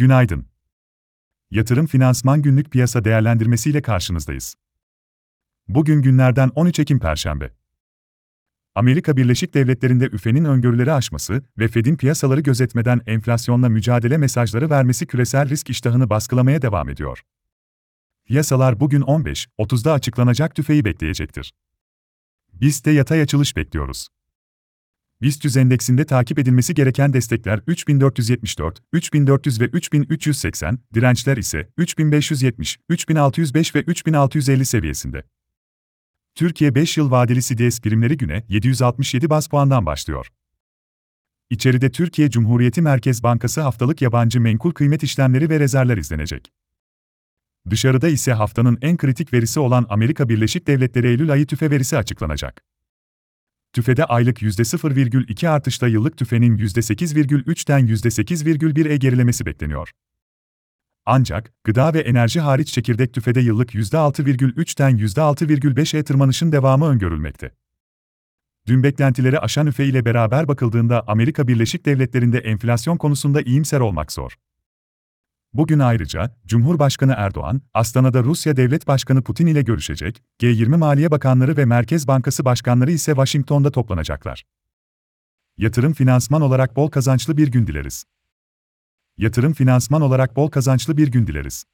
Günaydın. Yatırım Finansman Günlük Piyasa Değerlendirmesi ile karşınızdayız. Bugün günlerden 13 Ekim Perşembe. Amerika Birleşik Devletleri'nde üfenin öngörüleri aşması ve Fed'in piyasaları gözetmeden enflasyonla mücadele mesajları vermesi küresel risk iştahını baskılamaya devam ediyor. Piyasalar bugün 15.30'da açıklanacak tüfeği bekleyecektir. Biz de yatay açılış bekliyoruz. BIST endeksinde takip edilmesi gereken destekler 3474, 3400 ve 3380, dirençler ise 3570, 3605 ve 3650 seviyesinde. Türkiye 5 yıl vadeli CDS primleri güne 767 bas puandan başlıyor. İçeride Türkiye Cumhuriyeti Merkez Bankası haftalık yabancı menkul kıymet işlemleri ve rezervler izlenecek. Dışarıda ise haftanın en kritik verisi olan Amerika Birleşik Devletleri Eylül ayı tüfe verisi açıklanacak. TÜFE'de aylık %0,2 artışla yıllık TÜFE'nin %8,3'ten %8,1'e gerilemesi bekleniyor. Ancak, gıda ve enerji hariç çekirdek TÜFE'de yıllık %6,3'ten %6,5'e tırmanışın devamı öngörülmekte. Dün beklentileri aşan üfe ile beraber bakıldığında Amerika Birleşik Devletleri'nde enflasyon konusunda iyimser olmak zor. Bugün ayrıca, Cumhurbaşkanı Erdoğan, Astana'da Rusya Devlet Başkanı Putin ile görüşecek, G20 Maliye Bakanları ve Merkez Bankası Başkanları ise Washington'da toplanacaklar. Yatırım finansman olarak bol kazançlı bir gün dileriz. Yatırım finansman olarak bol kazançlı bir gün dileriz.